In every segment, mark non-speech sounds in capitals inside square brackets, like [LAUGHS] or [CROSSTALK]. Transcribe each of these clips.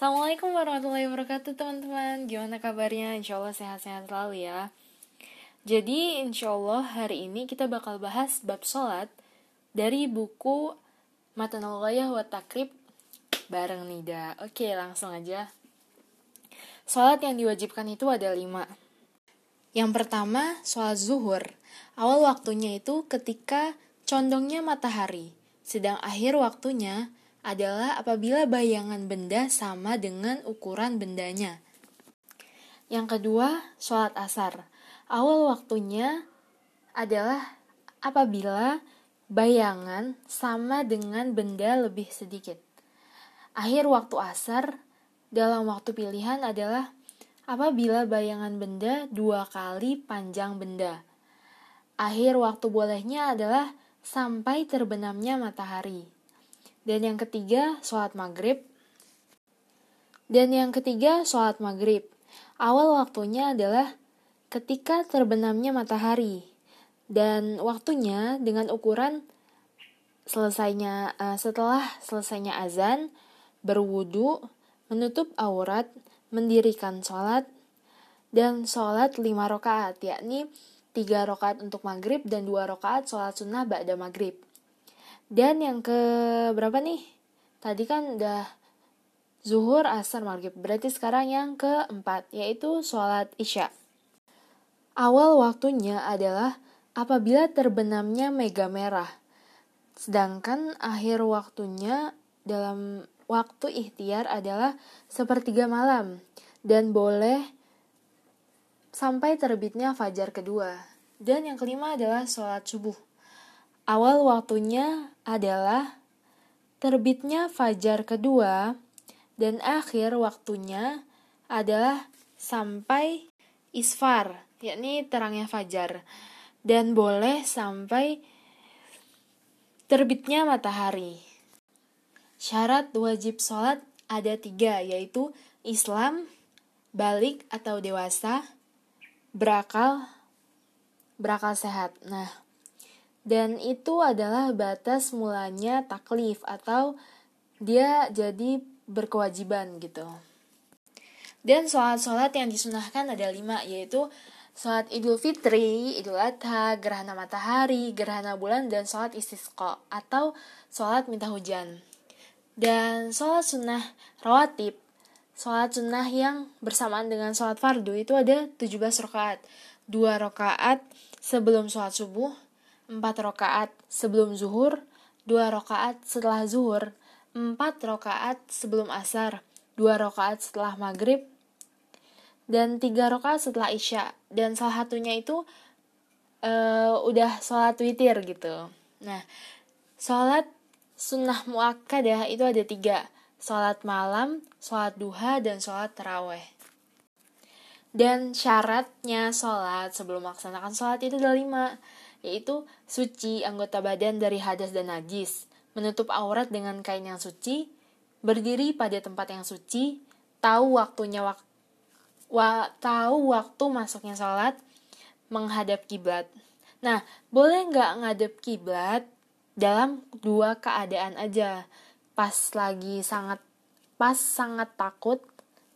Assalamualaikum warahmatullahi wabarakatuh teman-teman. Gimana kabarnya? Insya Allah sehat-sehat selalu ya. Jadi insya Allah hari ini kita bakal bahas bab sholat Dari buku Matan al wa Takrib Bareng Nida. Oke langsung aja. Sholat yang diwajibkan itu ada lima. Yang pertama sholat zuhur. Awal waktunya itu ketika condongnya matahari Sedang akhir waktunya adalah apabila bayangan benda sama dengan ukuran bendanya. Yang kedua, sholat asar. Awal waktunya adalah apabila bayangan sama dengan benda lebih sedikit. Akhir waktu asar dalam waktu pilihan adalah apabila bayangan benda dua kali panjang benda. Akhir waktu bolehnya adalah sampai terbenamnya matahari. Dan yang ketiga, sholat maghrib. Dan yang ketiga, sholat maghrib. Awal waktunya adalah ketika terbenamnya matahari. Dan waktunya dengan ukuran selesainya uh, setelah selesainya azan, berwudu, menutup aurat, mendirikan sholat, dan sholat lima rakaat, yakni tiga rakaat untuk maghrib dan dua rakaat sholat sunnah ba'da maghrib. Dan yang ke berapa nih? Tadi kan udah zuhur, asar, maghrib. Berarti sekarang yang keempat, yaitu sholat isya. Awal waktunya adalah apabila terbenamnya mega merah. Sedangkan akhir waktunya dalam waktu ikhtiar adalah sepertiga malam dan boleh sampai terbitnya fajar kedua. Dan yang kelima adalah sholat subuh. Awal waktunya adalah terbitnya fajar kedua dan akhir waktunya adalah sampai isfar, yakni terangnya fajar. Dan boleh sampai terbitnya matahari. Syarat wajib sholat ada tiga, yaitu Islam, balik atau dewasa, berakal, berakal sehat. Nah, dan itu adalah batas mulanya taklif atau dia jadi berkewajiban gitu. Dan sholat-sholat yang disunahkan ada lima yaitu sholat idul fitri, idul adha, gerhana matahari, gerhana bulan, dan sholat istisqa atau sholat minta hujan. Dan sholat sunnah rawatib, sholat sunnah yang bersamaan dengan sholat fardu itu ada 17 rakaat. Dua rakaat sebelum sholat subuh, 4 rakaat sebelum zuhur, 2 rakaat setelah zuhur, 4 rakaat sebelum asar, 2 rakaat setelah maghrib, dan 3 rakaat setelah isya. Dan salah satunya itu uh, udah sholat witir gitu. Nah, sholat sunnah muakkadah itu ada tiga. Sholat malam, sholat duha, dan sholat terawih. Dan syaratnya sholat sebelum melaksanakan sholat itu ada lima yaitu suci anggota badan dari hadas dan najis, menutup aurat dengan kain yang suci, berdiri pada tempat yang suci, tahu waktunya wak wa tahu waktu masuknya sholat, menghadap kiblat. Nah, boleh nggak ngadep kiblat dalam dua keadaan aja. Pas lagi sangat pas sangat takut,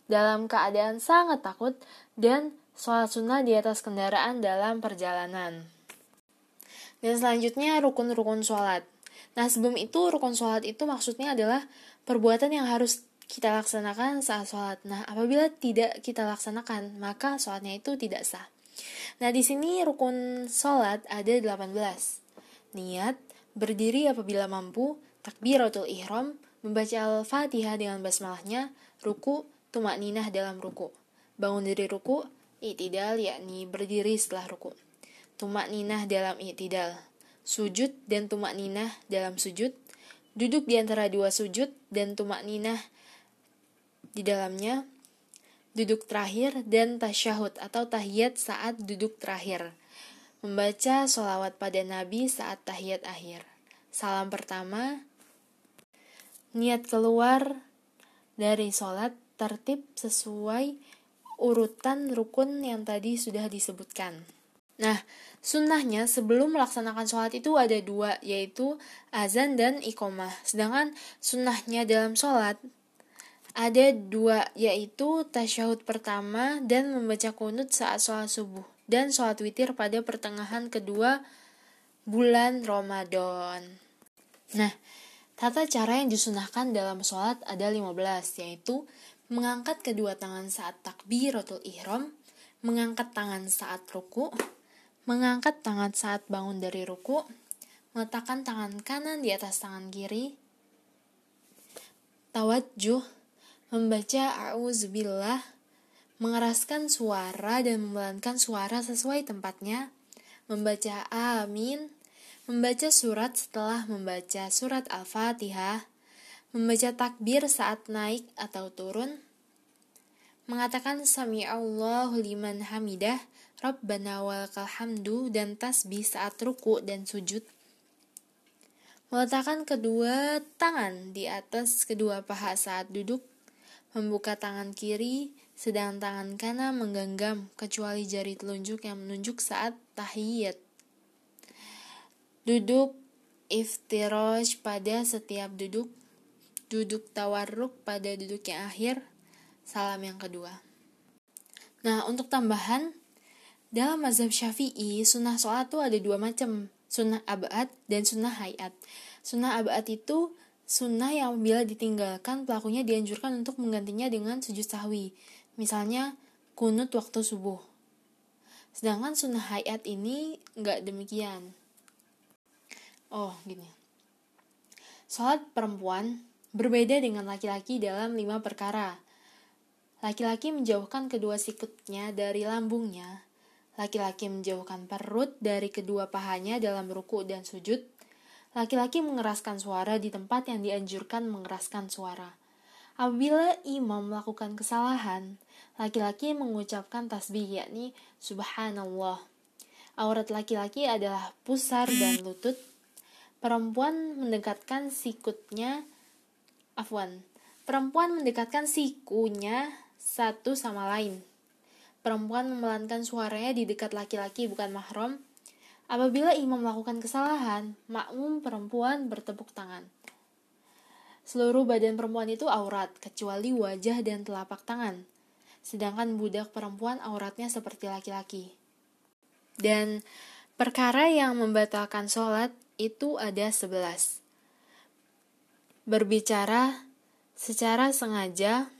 dalam keadaan sangat takut, dan sholat sunnah di atas kendaraan dalam perjalanan. Dan selanjutnya rukun-rukun sholat. Nah sebelum itu rukun sholat itu maksudnya adalah perbuatan yang harus kita laksanakan saat sholat. Nah apabila tidak kita laksanakan maka sholatnya itu tidak sah. Nah di sini rukun sholat ada 18. Niat, berdiri apabila mampu, takbiratul ihram, membaca al-fatihah dengan basmalahnya, ruku, tumak ninah dalam ruku. Bangun dari ruku, itidal yakni berdiri setelah ruku tumak ninah dalam i'tidal, sujud dan tumak ninah dalam sujud, duduk di antara dua sujud dan tumak ninah di dalamnya, duduk terakhir dan tasyahud atau tahiyat saat duduk terakhir, membaca sholawat pada Nabi saat tahiyat akhir. Salam pertama, niat keluar dari sholat tertib sesuai urutan rukun yang tadi sudah disebutkan. Nah, sunnahnya sebelum melaksanakan sholat itu ada dua, yaitu azan dan ikomah. Sedangkan sunnahnya dalam sholat ada dua yaitu tasyahud pertama dan membaca kunut saat sholat subuh dan sholat witir pada pertengahan kedua bulan Ramadan. Nah, tata cara yang disunahkan dalam sholat ada 15 yaitu mengangkat kedua tangan saat takbiratul ihram, mengangkat tangan saat ruku, mengangkat tangan saat bangun dari ruku, meletakkan tangan kanan di atas tangan kiri, tawajjuh, membaca a'udzubillah, mengeraskan suara dan membelankan suara sesuai tempatnya, membaca amin, membaca surat setelah membaca surat Al-Fatihah, membaca takbir saat naik atau turun, mengatakan sami Allahu liman hamidah, Rabbana walakal hamdu dan tasbih saat ruku dan sujud. Meletakkan kedua tangan di atas kedua paha saat duduk, membuka tangan kiri, sedang tangan kanan menggenggam kecuali jari telunjuk yang menunjuk saat tahiyat. Duduk iftiraj pada setiap duduk duduk tawarruk pada duduk yang akhir, salam yang kedua. Nah, untuk tambahan, dalam mazhab syafi'i, sunnah sholat itu ada dua macam, sunnah abad dan sunnah hayat. Sunnah abad itu sunnah yang bila ditinggalkan, pelakunya dianjurkan untuk menggantinya dengan sujud sahwi. Misalnya, kunut waktu subuh. Sedangkan sunnah hayat ini nggak demikian. Oh, gini. Sholat perempuan berbeda dengan laki-laki dalam lima perkara. Laki-laki menjauhkan kedua sikutnya dari lambungnya. Laki-laki menjauhkan perut dari kedua pahanya dalam ruku dan sujud. Laki-laki mengeraskan suara di tempat yang dianjurkan mengeraskan suara. Apabila imam melakukan kesalahan, laki-laki mengucapkan tasbih yakni subhanallah. Aurat laki-laki adalah pusar dan lutut. Perempuan mendekatkan sikutnya Afwan, perempuan mendekatkan sikunya satu sama lain. Perempuan memelankan suaranya di dekat laki-laki bukan mahram. Apabila imam melakukan kesalahan, makmum perempuan bertepuk tangan. Seluruh badan perempuan itu aurat, kecuali wajah dan telapak tangan. Sedangkan budak perempuan auratnya seperti laki-laki. Dan perkara yang membatalkan sholat itu ada sebelas berbicara secara sengaja,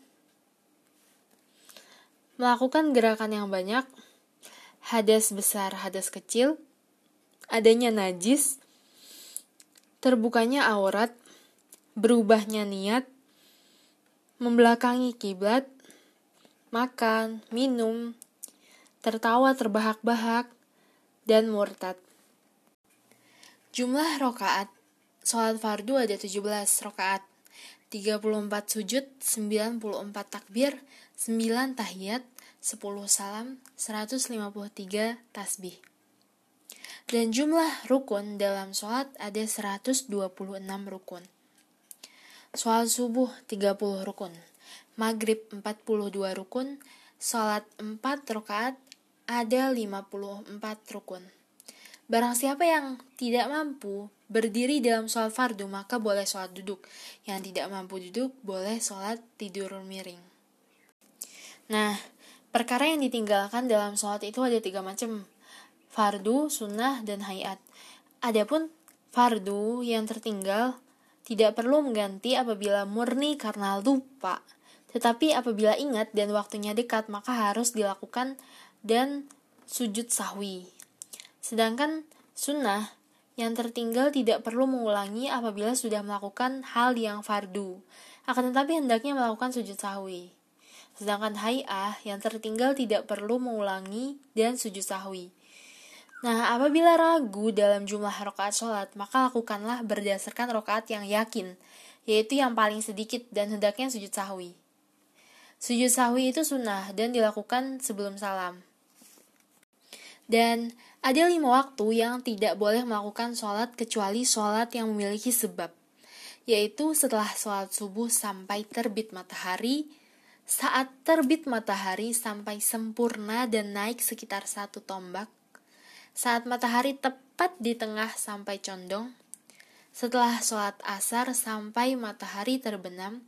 melakukan gerakan yang banyak, hadas besar, hadas kecil, adanya najis, terbukanya aurat, berubahnya niat, membelakangi kiblat, makan, minum, tertawa terbahak-bahak, dan murtad. Jumlah rokaat Sholat fardu ada 17 rakaat, 34 sujud, 94 takbir, 9 tahiyat, 10 salam, 153 tasbih. Dan jumlah rukun dalam sholat ada 126 rukun. Sholat subuh 30 rukun, maghrib 42 rukun, sholat 4 rakaat ada 54 rukun. Barang siapa yang tidak mampu berdiri dalam sholat fardu, maka boleh sholat duduk. Yang tidak mampu duduk, boleh sholat tidur miring. Nah, perkara yang ditinggalkan dalam sholat itu ada tiga macam. Fardu, sunnah, dan hayat. Adapun fardu yang tertinggal tidak perlu mengganti apabila murni karena lupa. Tetapi apabila ingat dan waktunya dekat, maka harus dilakukan dan sujud sahwi. Sedangkan sunnah yang tertinggal tidak perlu mengulangi apabila sudah melakukan hal yang fardu. Akan tetapi hendaknya melakukan sujud sahwi. Sedangkan hay'ah yang tertinggal tidak perlu mengulangi dan sujud sahwi. Nah, apabila ragu dalam jumlah rakaat sholat, maka lakukanlah berdasarkan rakaat yang yakin, yaitu yang paling sedikit dan hendaknya sujud sahwi. Sujud sahwi itu sunnah dan dilakukan sebelum salam. Dan ada lima waktu yang tidak boleh melakukan sholat kecuali sholat yang memiliki sebab, yaitu setelah sholat subuh sampai terbit matahari, saat terbit matahari sampai sempurna dan naik sekitar satu tombak, saat matahari tepat di tengah sampai condong, setelah sholat asar sampai matahari terbenam,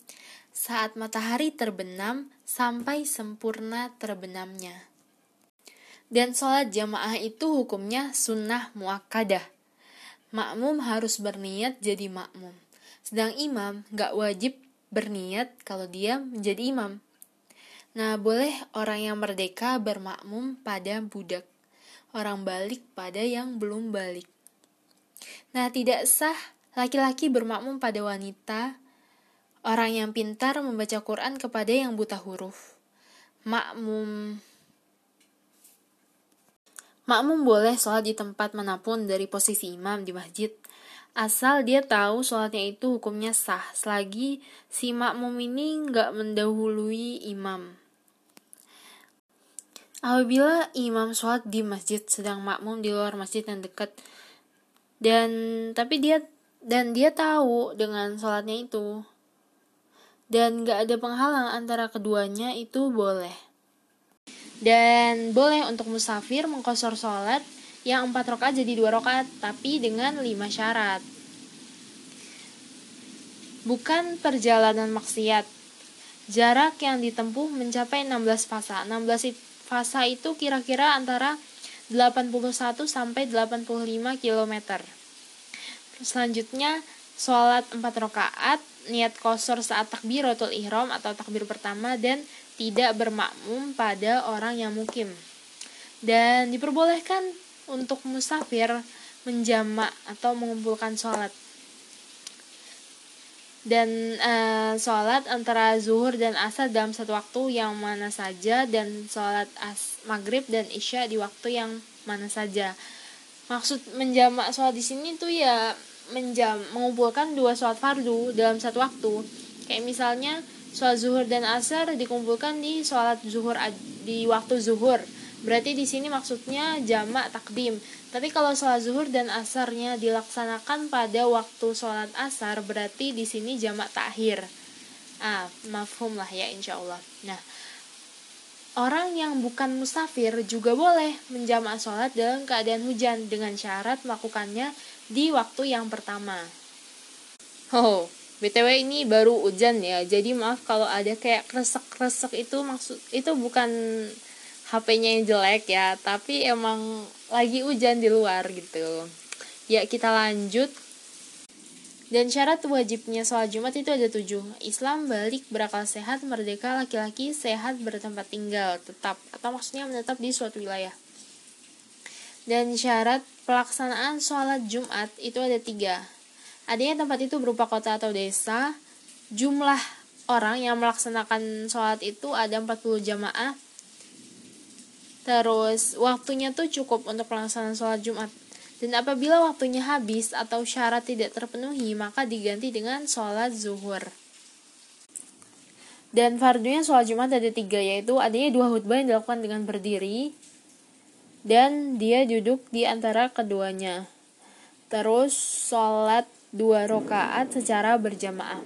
saat matahari terbenam sampai sempurna terbenamnya. Dan sholat jamaah itu hukumnya sunnah muakkadah. Makmum harus berniat jadi makmum. Sedang imam gak wajib berniat kalau dia menjadi imam. Nah, boleh orang yang merdeka bermakmum pada budak, orang balik pada yang belum balik. Nah, tidak sah laki-laki bermakmum pada wanita Orang yang pintar membaca Quran kepada yang buta huruf. Makmum Makmum boleh sholat di tempat mana pun dari posisi imam di masjid. Asal dia tahu sholatnya itu hukumnya sah, selagi si makmum ini nggak mendahului imam. Apabila imam sholat di masjid sedang makmum di luar masjid yang dekat dan tapi dia dan dia tahu dengan sholatnya itu dan gak ada penghalang antara keduanya itu boleh. Dan boleh untuk musafir mengkosor sholat yang empat rakaat jadi dua rakaat, tapi dengan lima syarat. Bukan perjalanan maksiat. Jarak yang ditempuh mencapai 16 fasa. 16 fasa itu kira-kira antara 81 sampai 85 km. Selanjutnya, sholat empat rakaat niat kosor saat takbiratul ihram atau takbir pertama dan tidak bermakmum pada orang yang mukim. Dan diperbolehkan untuk musafir menjamak atau mengumpulkan sholat. Dan uh, sholat antara zuhur dan asar dalam satu waktu yang mana saja dan sholat as maghrib dan isya di waktu yang mana saja. Maksud menjamak sholat di sini tuh ya menjam mengumpulkan dua sholat fardu dalam satu waktu kayak misalnya sholat zuhur dan asar dikumpulkan di sholat zuhur di waktu zuhur. Berarti di sini maksudnya jamak takdim. Tapi kalau sholat zuhur dan asarnya dilaksanakan pada waktu sholat asar berarti di sini jamak takhir. Ah mafhum lah ya insya Allah. Nah Orang yang bukan musafir juga boleh menjamak sholat dalam keadaan hujan dengan syarat melakukannya di waktu yang pertama. Oh, BTW ini baru hujan ya. Jadi maaf kalau ada kayak kresek-kresek itu maksud itu bukan HP-nya yang jelek ya, tapi emang lagi hujan di luar gitu. Ya, kita lanjut dan syarat wajibnya sholat Jumat itu ada tujuh. Islam balik berakal sehat, merdeka, laki-laki sehat bertempat tinggal tetap atau maksudnya menetap di suatu wilayah. Dan syarat pelaksanaan sholat Jumat itu ada tiga. Adanya tempat itu berupa kota atau desa. Jumlah orang yang melaksanakan sholat itu ada 40 jamaah. Terus waktunya tuh cukup untuk pelaksanaan sholat Jumat dan apabila waktunya habis atau syarat tidak terpenuhi, maka diganti dengan sholat zuhur. Dan fardunya sholat Jumat ada tiga, yaitu adanya dua khutbah yang dilakukan dengan berdiri, dan dia duduk di antara keduanya. Terus sholat dua rakaat secara berjamaah.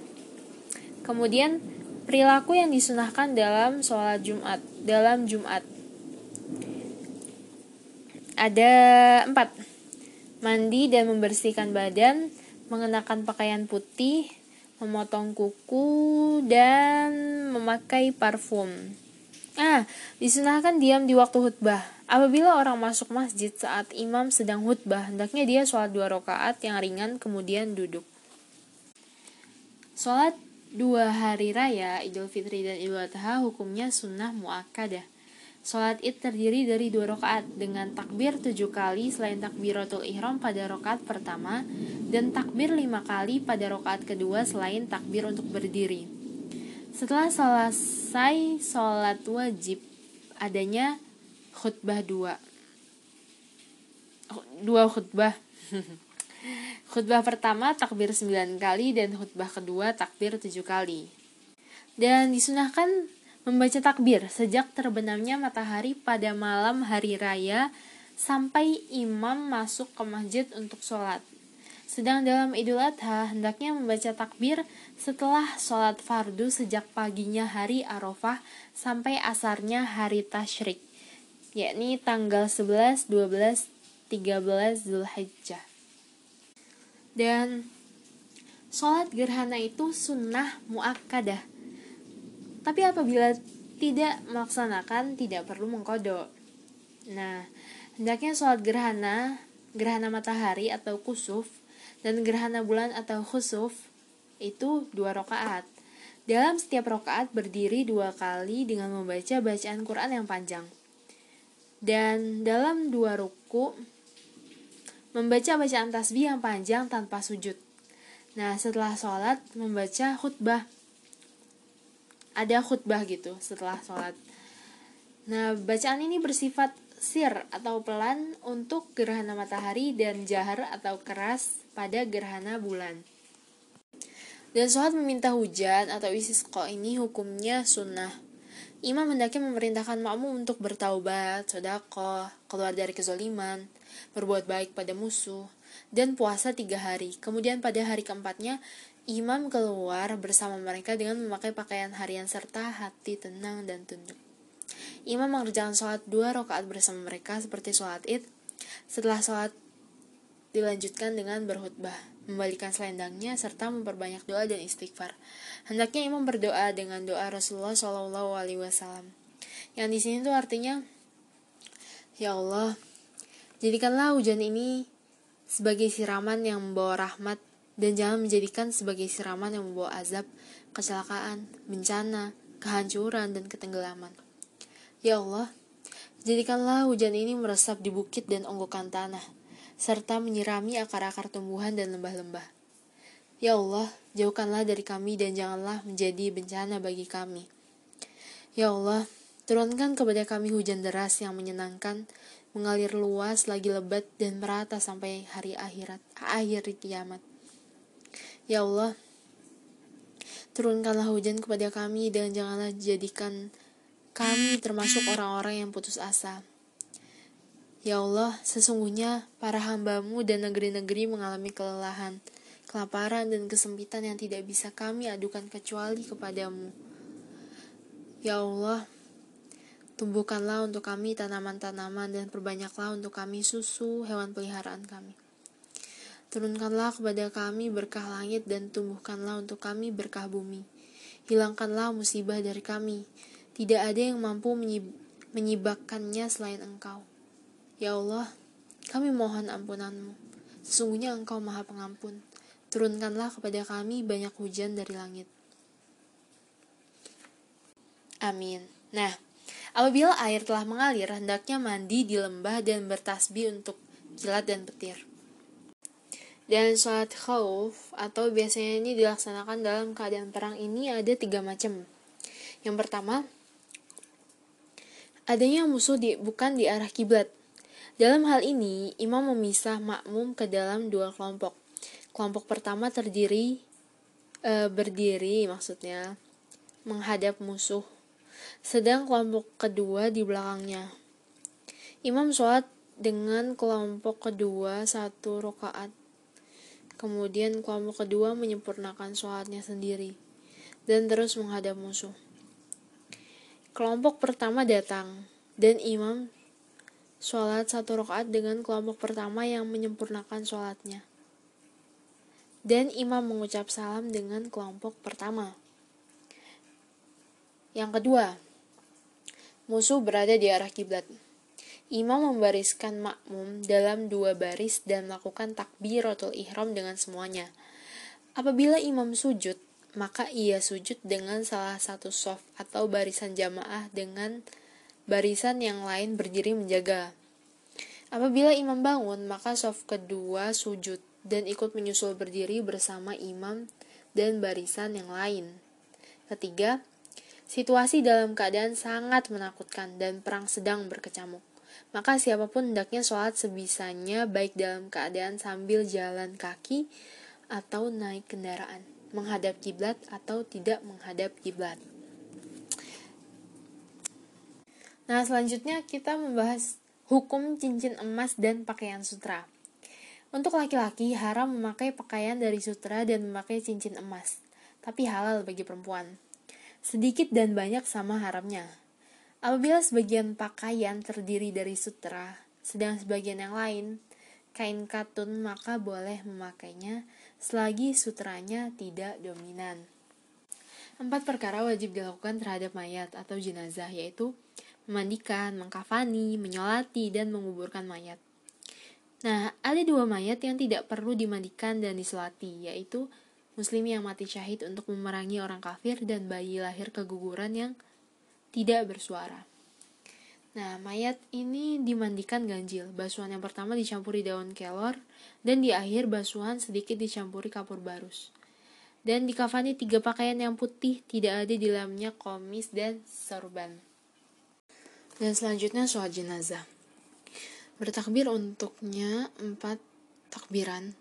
Kemudian perilaku yang disunahkan dalam sholat Jumat, dalam Jumat. Ada empat mandi dan membersihkan badan, mengenakan pakaian putih, memotong kuku, dan memakai parfum. Ah, disunahkan diam di waktu khutbah. Apabila orang masuk masjid saat imam sedang khutbah, hendaknya dia sholat dua rakaat yang ringan kemudian duduk. Sholat dua hari raya Idul Fitri dan Idul Adha hukumnya sunnah muakkadah. Sholat id terdiri dari dua rakaat dengan takbir tujuh kali selain takbiratul ihram pada rakaat pertama dan takbir lima kali pada rakaat kedua selain takbir untuk berdiri. Setelah selesai sholat wajib adanya khutbah dua. Dua khutbah. [LAUGHS] Khutbah pertama takbir sembilan kali dan khutbah kedua takbir tujuh kali. Dan disunahkan membaca takbir sejak terbenamnya matahari pada malam hari raya sampai imam masuk ke masjid untuk sholat. Sedang dalam Idul Adha, hendaknya membaca takbir setelah sholat fardu sejak paginya hari Arafah sampai asarnya hari Tashrik, yakni tanggal 11, 12, 13 Zulhijjah. Dan sholat gerhana itu sunnah muakkadah Tapi apabila tidak melaksanakan, tidak perlu mengkodok. Nah, hendaknya sholat gerhana, gerhana matahari atau kusuf, dan gerhana bulan atau khusuf itu dua rakaat. Dalam setiap rakaat berdiri dua kali dengan membaca bacaan Quran yang panjang. Dan dalam dua ruku membaca bacaan tasbih yang panjang tanpa sujud. Nah, setelah sholat membaca khutbah ada khutbah gitu setelah sholat. Nah, bacaan ini bersifat sir atau pelan untuk gerhana matahari dan jahar atau keras pada gerhana bulan. Dan sholat meminta hujan atau istisqa ini hukumnya sunnah. Imam hendaknya memerintahkan makmum untuk bertaubat, sodakoh, keluar dari kezoliman, berbuat baik pada musuh, dan puasa tiga hari. Kemudian pada hari keempatnya, Imam keluar bersama mereka dengan memakai pakaian harian serta hati tenang dan tunduk. Imam mengerjakan sholat dua rakaat bersama mereka seperti sholat id. Setelah sholat dilanjutkan dengan berkhutbah, membalikan selendangnya serta memperbanyak doa dan istighfar. Hendaknya imam berdoa dengan doa Rasulullah Shallallahu Alaihi Wasallam. Yang di sini tuh artinya, ya Allah, jadikanlah hujan ini sebagai siraman yang membawa rahmat dan jangan menjadikan sebagai siraman yang membawa azab, kecelakaan, bencana, kehancuran, dan ketenggelaman. Ya Allah, jadikanlah hujan ini meresap di bukit dan onggokan tanah, serta menyirami akar-akar tumbuhan dan lembah-lembah. Ya Allah, jauhkanlah dari kami dan janganlah menjadi bencana bagi kami. Ya Allah, turunkan kepada kami hujan deras yang menyenangkan, mengalir luas lagi lebat dan merata sampai hari akhirat, akhir kiamat. Ya Allah, turunkanlah hujan kepada kami dan janganlah jadikan kami termasuk orang-orang yang putus asa. Ya Allah, sesungguhnya para hambamu dan negeri-negeri mengalami kelelahan, kelaparan, dan kesempitan yang tidak bisa kami adukan kecuali kepadamu. Ya Allah, tumbuhkanlah untuk kami tanaman-tanaman dan perbanyaklah untuk kami susu hewan peliharaan kami. Turunkanlah kepada kami berkah langit dan tumbuhkanlah untuk kami berkah bumi. Hilangkanlah musibah dari kami. Tidak ada yang mampu menyib menyibakkannya selain Engkau. Ya Allah, kami mohon ampunanmu. Sesungguhnya Engkau maha pengampun. Turunkanlah kepada kami banyak hujan dari langit. Amin. Nah, apabila air telah mengalir, hendaknya mandi di lembah dan bertasbih untuk kilat dan petir. Dan sholat khauf atau biasanya ini dilaksanakan dalam keadaan perang ini ada tiga macam. Yang pertama, adanya musuh di, bukan di arah kiblat. Dalam hal ini, imam memisah makmum ke dalam dua kelompok. Kelompok pertama terdiri e, berdiri maksudnya menghadap musuh. Sedang kelompok kedua di belakangnya. Imam sholat dengan kelompok kedua satu rakaat Kemudian kelompok kedua menyempurnakan sholatnya sendiri dan terus menghadap musuh. Kelompok pertama datang dan imam sholat satu rakaat dengan kelompok pertama yang menyempurnakan sholatnya. Dan imam mengucap salam dengan kelompok pertama. Yang kedua, musuh berada di arah kiblat. Imam membariskan makmum dalam dua baris dan melakukan takbiratul ihram dengan semuanya. Apabila imam sujud, maka ia sujud dengan salah satu soft atau barisan jamaah dengan barisan yang lain berdiri menjaga. Apabila imam bangun, maka soft kedua sujud dan ikut menyusul berdiri bersama imam dan barisan yang lain. Ketiga, situasi dalam keadaan sangat menakutkan dan perang sedang berkecamuk maka siapa pun hendaknya sholat sebisanya baik dalam keadaan sambil jalan kaki atau naik kendaraan, menghadap kiblat atau tidak menghadap kiblat. Nah, selanjutnya kita membahas hukum cincin emas dan pakaian sutra. Untuk laki-laki haram memakai pakaian dari sutra dan memakai cincin emas, tapi halal bagi perempuan. Sedikit dan banyak sama haramnya. Apabila sebagian pakaian terdiri dari sutra, sedang sebagian yang lain kain katun, maka boleh memakainya selagi sutranya tidak dominan. Empat perkara wajib dilakukan terhadap mayat atau jenazah, yaitu memandikan, mengkafani, menyolati, dan menguburkan mayat. Nah, ada dua mayat yang tidak perlu dimandikan dan disolati, yaitu muslim yang mati syahid untuk memerangi orang kafir dan bayi lahir keguguran yang tidak bersuara. Nah, mayat ini dimandikan ganjil. Basuhan yang pertama dicampuri daun kelor, dan di akhir basuhan sedikit dicampuri kapur barus. Dan dikafani tiga pakaian yang putih, tidak ada di dalamnya komis dan sorban. Dan selanjutnya sholat jenazah. Bertakbir untuknya empat takbiran.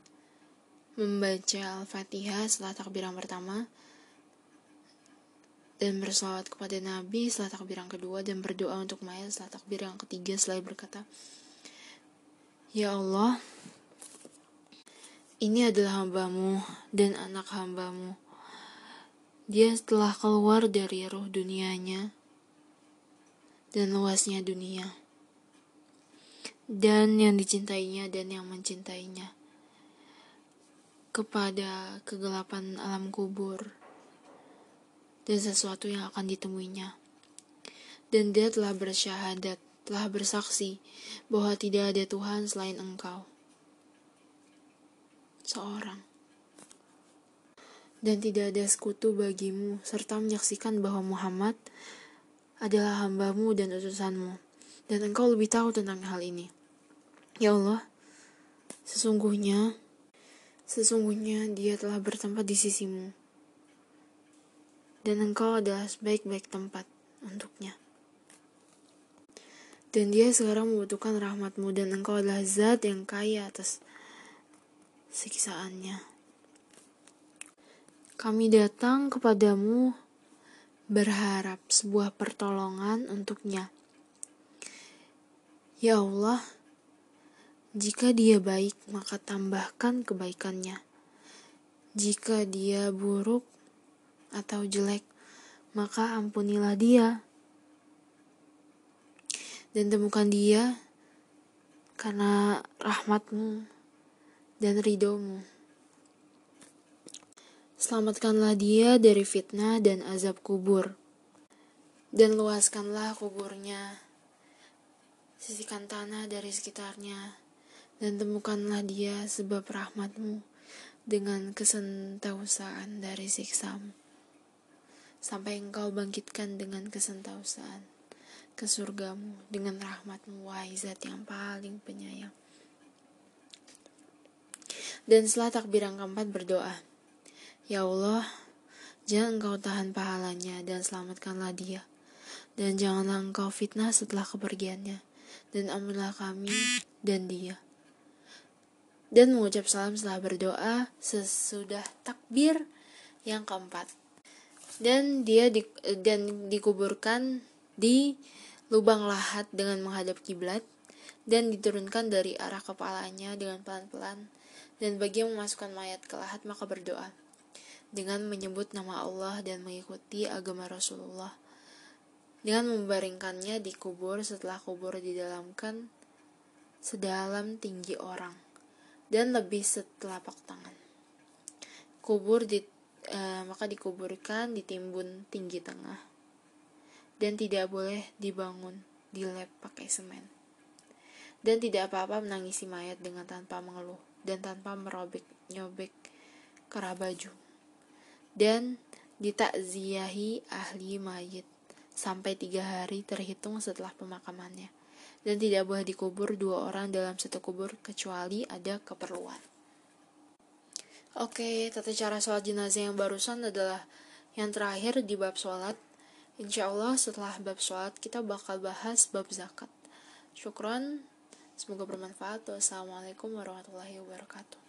Membaca Al-Fatihah setelah takbiran pertama, dan bersolawat kepada Nabi setelah takbir yang kedua dan berdoa untuk mayat setelah takbir yang ketiga selain berkata Ya Allah ini adalah hambamu dan anak hambamu dia telah keluar dari roh dunianya dan luasnya dunia dan yang dicintainya dan yang mencintainya kepada kegelapan alam kubur dan sesuatu yang akan ditemuinya. Dan dia telah bersyahadat, telah bersaksi bahwa tidak ada Tuhan selain engkau. Seorang. Dan tidak ada sekutu bagimu, serta menyaksikan bahwa Muhammad adalah hambamu dan utusanmu. Dan engkau lebih tahu tentang hal ini. Ya Allah, sesungguhnya, sesungguhnya dia telah bertempat di sisimu dan engkau adalah sebaik-baik tempat untuknya. Dan dia sekarang membutuhkan rahmatmu dan engkau adalah zat yang kaya atas siksaannya. Kami datang kepadamu berharap sebuah pertolongan untuknya. Ya Allah, jika dia baik, maka tambahkan kebaikannya. Jika dia buruk, atau jelek, maka ampunilah dia. Dan temukan dia karena rahmatmu dan ridomu. Selamatkanlah dia dari fitnah dan azab kubur. Dan luaskanlah kuburnya. Sisihkan tanah dari sekitarnya. Dan temukanlah dia sebab rahmatmu dengan kesentausaan dari siksamu sampai engkau bangkitkan dengan kesentausaan ke surgamu dengan rahmatmu wahai zat yang paling penyayang dan setelah takbir yang keempat berdoa ya Allah jangan engkau tahan pahalanya dan selamatkanlah dia. Dan janganlah engkau fitnah setelah kepergiannya. Dan ampunilah kami dan dia. Dan mengucap salam setelah berdoa sesudah takbir yang keempat. Dan dia di, dan dikuburkan di lubang lahat dengan menghadap kiblat dan diturunkan dari arah kepalanya dengan pelan-pelan. Dan bagi yang memasukkan mayat ke lahat maka berdoa dengan menyebut nama Allah dan mengikuti agama Rasulullah. Dengan membaringkannya di kubur setelah kubur didalamkan sedalam tinggi orang dan lebih setelapak tangan. Kubur di uh, maka dikuburkan di timbun tinggi tengah dan tidak boleh dibangun di lab pakai semen. Dan tidak apa-apa menangisi mayat dengan tanpa mengeluh dan tanpa merobek nyobek kerah baju dan ditakziahi ahli mayit sampai tiga hari terhitung setelah pemakamannya dan tidak boleh dikubur dua orang dalam satu kubur kecuali ada keperluan Oke, tata cara sholat jenazah yang barusan adalah yang terakhir di bab sholat. Insya Allah setelah bab sholat kita bakal bahas bab zakat. Syukron, semoga bermanfaat. Wassalamualaikum warahmatullahi wabarakatuh.